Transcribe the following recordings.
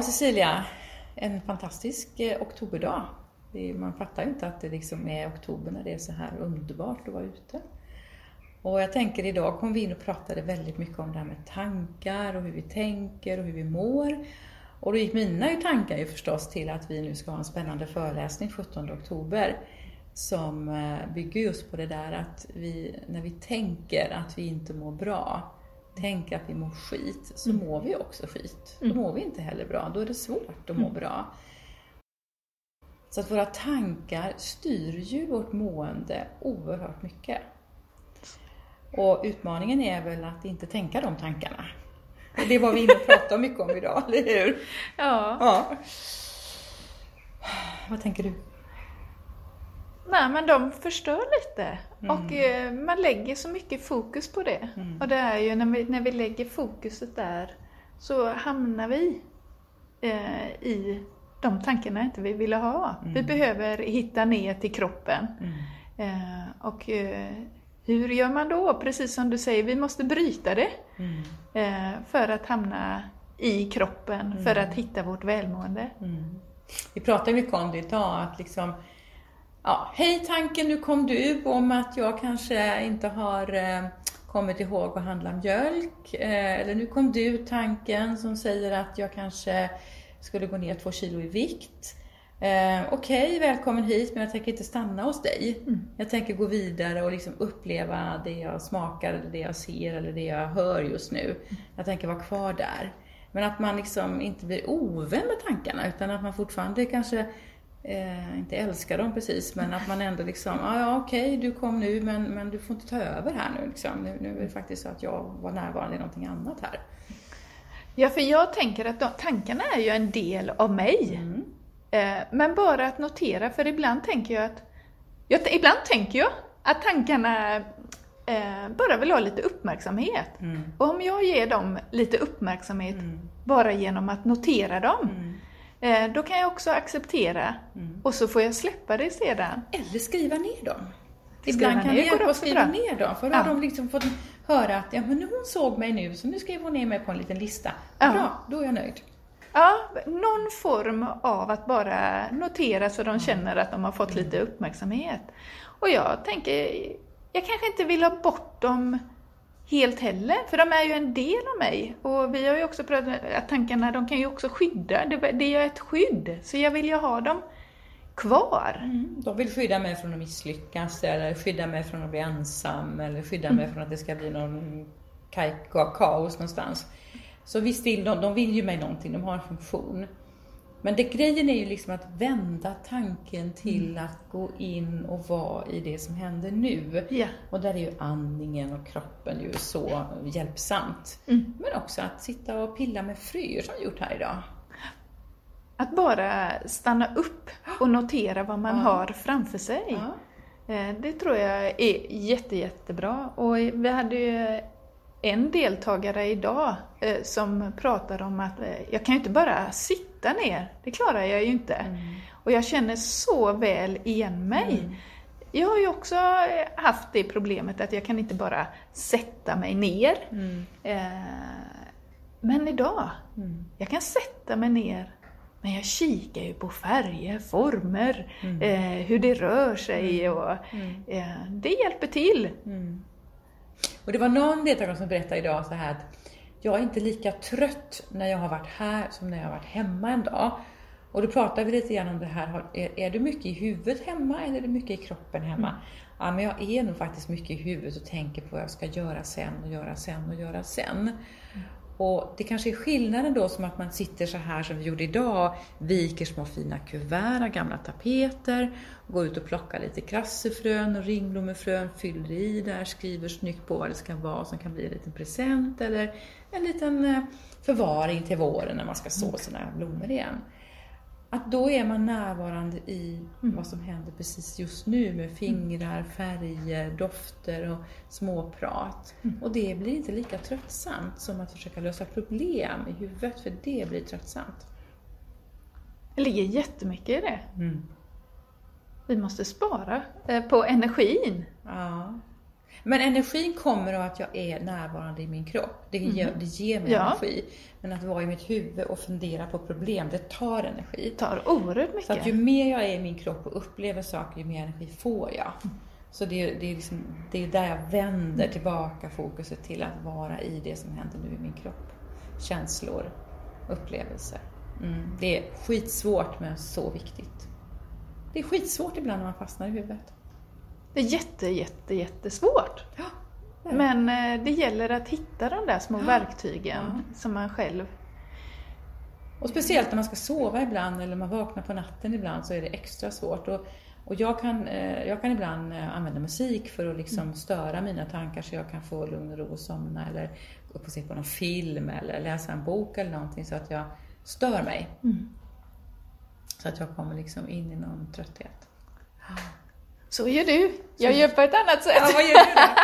Ja, Cecilia, en fantastisk eh, oktoberdag. Man fattar ju inte att det liksom är oktober när det är så här underbart att vara ute. Och jag tänker idag kom vi in och pratade väldigt mycket om det här med tankar och hur vi tänker och hur vi mår. Och då gick mina tankar ju förstås till att vi nu ska ha en spännande föreläsning 17 oktober som eh, bygger just på det där att vi, när vi tänker att vi inte mår bra, tänker att vi mår skit, så mm. mår vi också skit. Då mm. mår vi inte heller bra, då är det svårt att må mm. bra. Så att våra tankar styr ju vårt mående oerhört mycket. Och utmaningen är väl att inte tänka de tankarna. Det var vi inne och pratade mycket om idag, eller hur? Ja. ja. Vad tänker du? Nej, men de förstör lite. Mm. Och eh, man lägger så mycket fokus på det. Mm. Och det är ju när vi, när vi lägger fokuset där så hamnar vi eh, i de tankarna inte vi ville ha. Mm. Vi behöver hitta ner till kroppen. Mm. Eh, och eh, hur gör man då? Precis som du säger, vi måste bryta det mm. eh, för att hamna i kroppen, för att hitta vårt välmående. Vi pratar mycket om det idag, att liksom Ja, hej tanken, nu kom du om att jag kanske inte har eh, kommit ihåg att handla mjölk. Eh, eller nu kom du tanken som säger att jag kanske skulle gå ner två kilo i vikt. Eh, Okej, okay, välkommen hit, men jag tänker inte stanna hos dig. Mm. Jag tänker gå vidare och liksom uppleva det jag smakar, eller det jag ser eller det jag hör just nu. Jag tänker vara kvar där. Men att man liksom inte blir ovän med tankarna, utan att man fortfarande kanske eh, inte älskar dem precis, men att man ändå liksom, ah, ja okej okay, du kom nu men, men du får inte ta över här nu liksom. Nu, nu är det faktiskt så att jag var närvarande i någonting annat här. Ja, för jag tänker att de, tankarna är ju en del av mig. Mm. Eh, men bara att notera, för ibland tänker jag att, jag, ibland tänker jag att tankarna eh, bara vill ha lite uppmärksamhet. Mm. Och om jag ger dem lite uppmärksamhet mm. bara genom att notera dem, mm. Då kan jag också acceptera mm. och så får jag släppa det sedan. Eller skriva ner dem. Ibland kan det hjälpa att skriva ner dem, för då ja. har de liksom fått höra att ja, men hon såg mig nu, så nu skrev hon ner mig på en liten lista. Ja. Bra, då är jag nöjd. Ja, någon form av att bara notera så de känner att de har fått lite uppmärksamhet. Och jag tänker, jag kanske inte vill ha bort dem helt heller, för de är ju en del av mig. Och vi har ju också pratat om att tankarna, de kan ju också skydda, det, är ett skydd. Så jag vill ju ha dem kvar. Mm. De vill skydda mig från att misslyckas, eller skydda mig från att bli ensam, eller skydda mm. mig från att det ska bli någon kaos någonstans. Så visst vill de, de vill ju mig någonting, de har en funktion. Men det, grejen är ju liksom att vända tanken till mm. att gå in och vara i det som händer nu. Yeah. Och där är ju andningen och kroppen ju så hjälpsamt. Mm. Men också att sitta och pilla med fröer som vi gjort här idag. Att bara stanna upp och notera vad man ja. har framför sig. Ja. Eh, det tror jag är jätte, jättebra. Och vi hade ju en deltagare idag eh, som pratar om att eh, jag kan ju inte bara sitta ner, det klarar jag ju inte. Mm. Och jag känner så väl igen mig. Mm. Jag har ju också eh, haft det problemet att jag kan inte bara sätta mig ner. Mm. Eh, men idag, mm. jag kan sätta mig ner men jag kikar ju på färger, former, mm. eh, hur det rör sig mm. och eh, det hjälper till. Och det var någon deltagare som berättade idag så här att jag är inte lika trött när jag har varit här som när jag har varit hemma en dag. Och då pratar vi lite grann om det här, är, du mycket i huvudet hemma eller är du mycket i kroppen hemma? Mm. Ja, men jag är nog faktiskt mycket i huvudet och tänker på vad jag ska göra sen och göra sen och göra sen. Mm. Och det kanske är skillnaden då som att man sitter så här som vi gjorde idag, viker små fina kuvert av gamla tapeter, går ut och plockar lite krassefrön och ringblommefrön, fyller i där, skriver snyggt på vad det ska vara som kan bli en liten present eller en liten eh, förvaring till våren när man ska så sina blommor igen att då är man närvarande i mm. vad som händer precis just nu med fingrar, färger, dofter och småprat. Mm. Och det blir inte lika tröttsamt som att försöka lösa problem i huvudet, för det blir tröttsamt. Det ligger jättemycket i det. Mm. Vi måste spara eh, på energin. Ja. Men energin kommer av att jag är närvarande i min kropp. Det ger, det ger mig Ja. energi. Men att vara i mitt huvud och fundera på problem, det tar energi. Det tar oerhört Så att ju mycket. mer jag är i min kropp och upplever saker, ju mer energi får jag. Så det är, det, är liksom, det är där jag vänder tillbaka fokuset till att vara i det som händer nu i min kropp. Känslor, upplevelser. Mm. Det är skitsvårt men så viktigt. Det är skitsvårt ibland när man fastnar i huvudet. Det är jätte, jätte, jättesvårt. Ja, Men eh, det gäller att hitta de där små Ja. verktygen Ja. som man själv... Och speciellt när man ska sova ibland eller man vaknar på natten ibland så är det extra svårt. Och, och jag, kan, eh, jag kan ibland eh, använda musik för att liksom störa mina tankar så jag kan få lugn och ro och somna eller gå upp och se på någon film eller läsa en bok eller någonting så att jag stör mig. Så att jag kommer liksom in i någon trötthet. Så gör du. Jag gör på ett annat sätt. Ja, vad gör du då?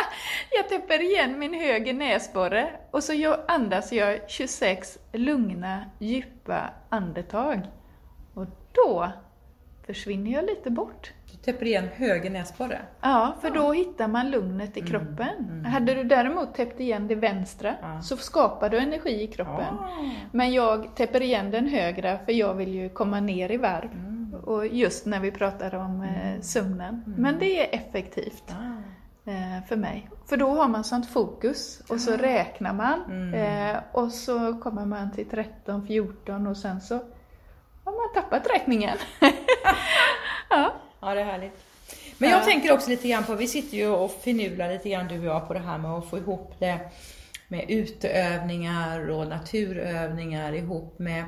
Jag täpper igen min höger näsborre och så jag andas jag 26 lugna, djupa andetag. Och då försvinner jag lite bort. Du täpper igen höger näsborre. Ja, för då hittar man lugnet i kroppen. Hade du däremot täppt igen det vänstra Ja. så skapar du energi i kroppen. Men jag täpper igen den högra för jag vill ju komma ner i varv. Och just när vi pratar om eh, sömnen. Men det är effektivt Ah. eh, för mig. För då har man sånt fokus och så räknar man. Eh, och så kommer man till 13, 14 och sen så har man tappat räkningen. ja. Ja, det är härligt. Men jag Ja. tänker också lite grann på, vi sitter ju och finular lite grann du och jag på det här med att få ihop det med uteövningar och naturövningar ihop med,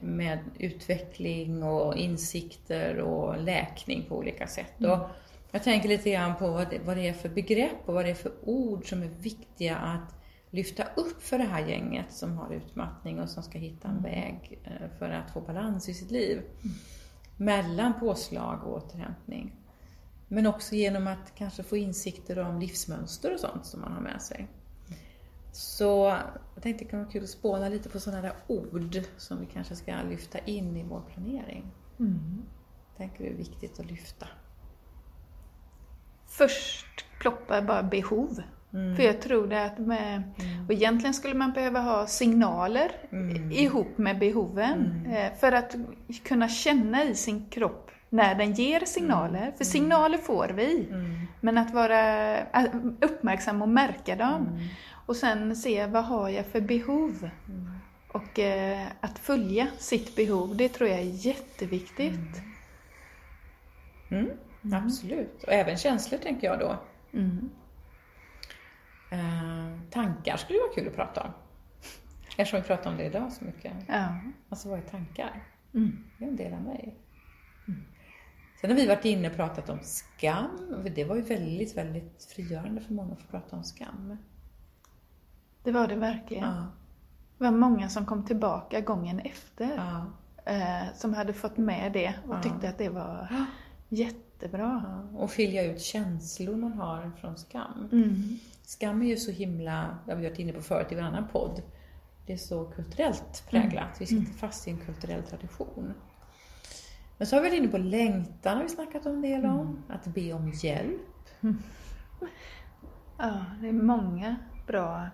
med utveckling och insikter och läkning på olika sätt. Och jag tänker lite grann på vad det, vad det är för begrepp och vad det är för ord som är viktiga att lyfta upp för det här gänget som har utmattning och som ska hitta en väg eh, för att få balans i sitt liv mellan påslag och återhämtning. Men också genom att kanske få insikter om livsmönster och sånt som man har med sig. Så jag tänkte det kan vara kul att spåna lite på sådana där ord som vi kanske ska lyfta in i vår planering. Mm. Tänker det är viktigt att lyfta. Först ploppar bara behov. För jag tror det att med, och egentligen skulle man behöva ha signaler ihop med behoven. eh, För att kunna känna i sin kropp när den ger signaler. För signaler får vi. Men att vara äh, uppmärksam och märka dem. Och sen se vad har jag för behov. Och eh, att följa sitt behov, det tror jag är jätteviktigt. Mm, Absolut. Och även känslor tänker jag då. Mm. Eh, tankar skulle vara kul att prata om. Eftersom vi pratar om det idag så mycket. Ja. Alltså vad är tankar? Mm. Det är en del av mig. Sen har vi varit inne och pratat om skam. Det var ju väldigt, väldigt frigörande för många att få prata om skam. Det var det verkligen. Ja, Det var många som kom tillbaka gången efter. ja, Eh, som hade fått med det och Ja. tyckte att det var jättebra. Och skilja ut känslor man har från skam. Mm. Skam är ju så himla, det har vi varit inne på förut i en annan podd, det är så kulturellt präglat. Vi sitter fast i en kulturell tradition. Men så har vi varit inne på längtan, har vi snackat en del om. Att be om hjälp. Ja, det är många bra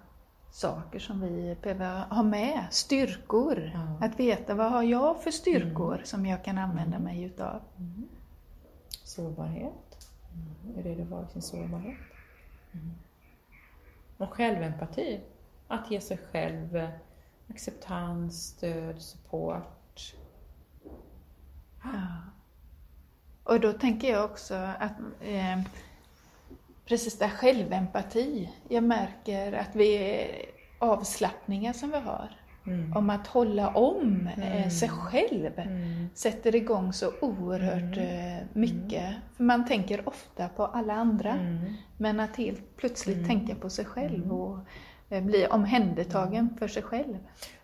saker som vi behöver ha med. Styrkor. Ja. Att veta vad har jag för styrkor som jag kan använda mig utav. Sårbarhet. Hur är det att vara i sin sårbarhet? Och självempati. Att ge sig själv acceptans, stöd, support. Ja. Och då tänker jag också att eh, precis där självempati. Jag märker att vi avslappningar som vi har. Mm. Om att hålla om eh, Mm. sig själv. Mm. Sätter igång så oerhört eh, mycket. För man tänker ofta på alla andra. Mm. Men att helt plötsligt Mm. tänka på sig själv och bli omhändertagen för sig själv.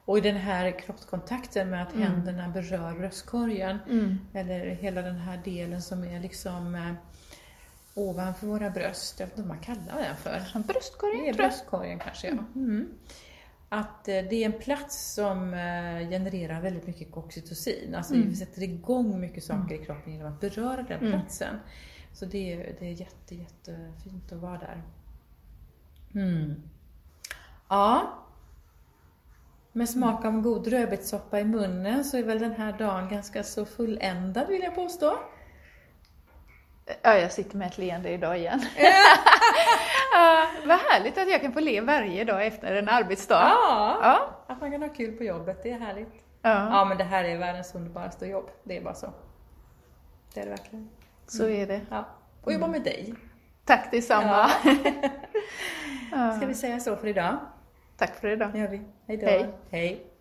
Och i den här kroppskontakten med att Mm. händerna berör bröstkorgen, Mm. eller hela den här delen som är liksom eh, ovanför våra bröst, jag vet inte vad man kallar den för. Som bröstkorgen Det är bröstkorgen kanske, ja. Mm. Att eh, det är en plats som eh, genererar väldigt mycket oxytocin. Alltså Mm. vi sätter igång mycket saker i kroppen genom att beröra den Mm. platsen. Så det är, det är jätte, jättefint att vara där. Mm. Ja. Med smak av god rödbetssoppa i munnen så är väl den här dagen ganska så fulländad vill jag påstå. Ja, jag sitter med ett leende idag igen. ja, vad härligt att jag kan få le varje dag efter en arbetsdag. Ja, Ja. att man kan ha kul på jobbet, det är härligt. Ja, Ja, men det här är världens underbaraste jobb. Det är bara så. Det är det verkligen. så är det. Ja. Och jobba med dig. Tack detsamma. Ja. Ska vi säga så för idag? Tack för idag. Det gör vi. Hej då. Hej. Hej.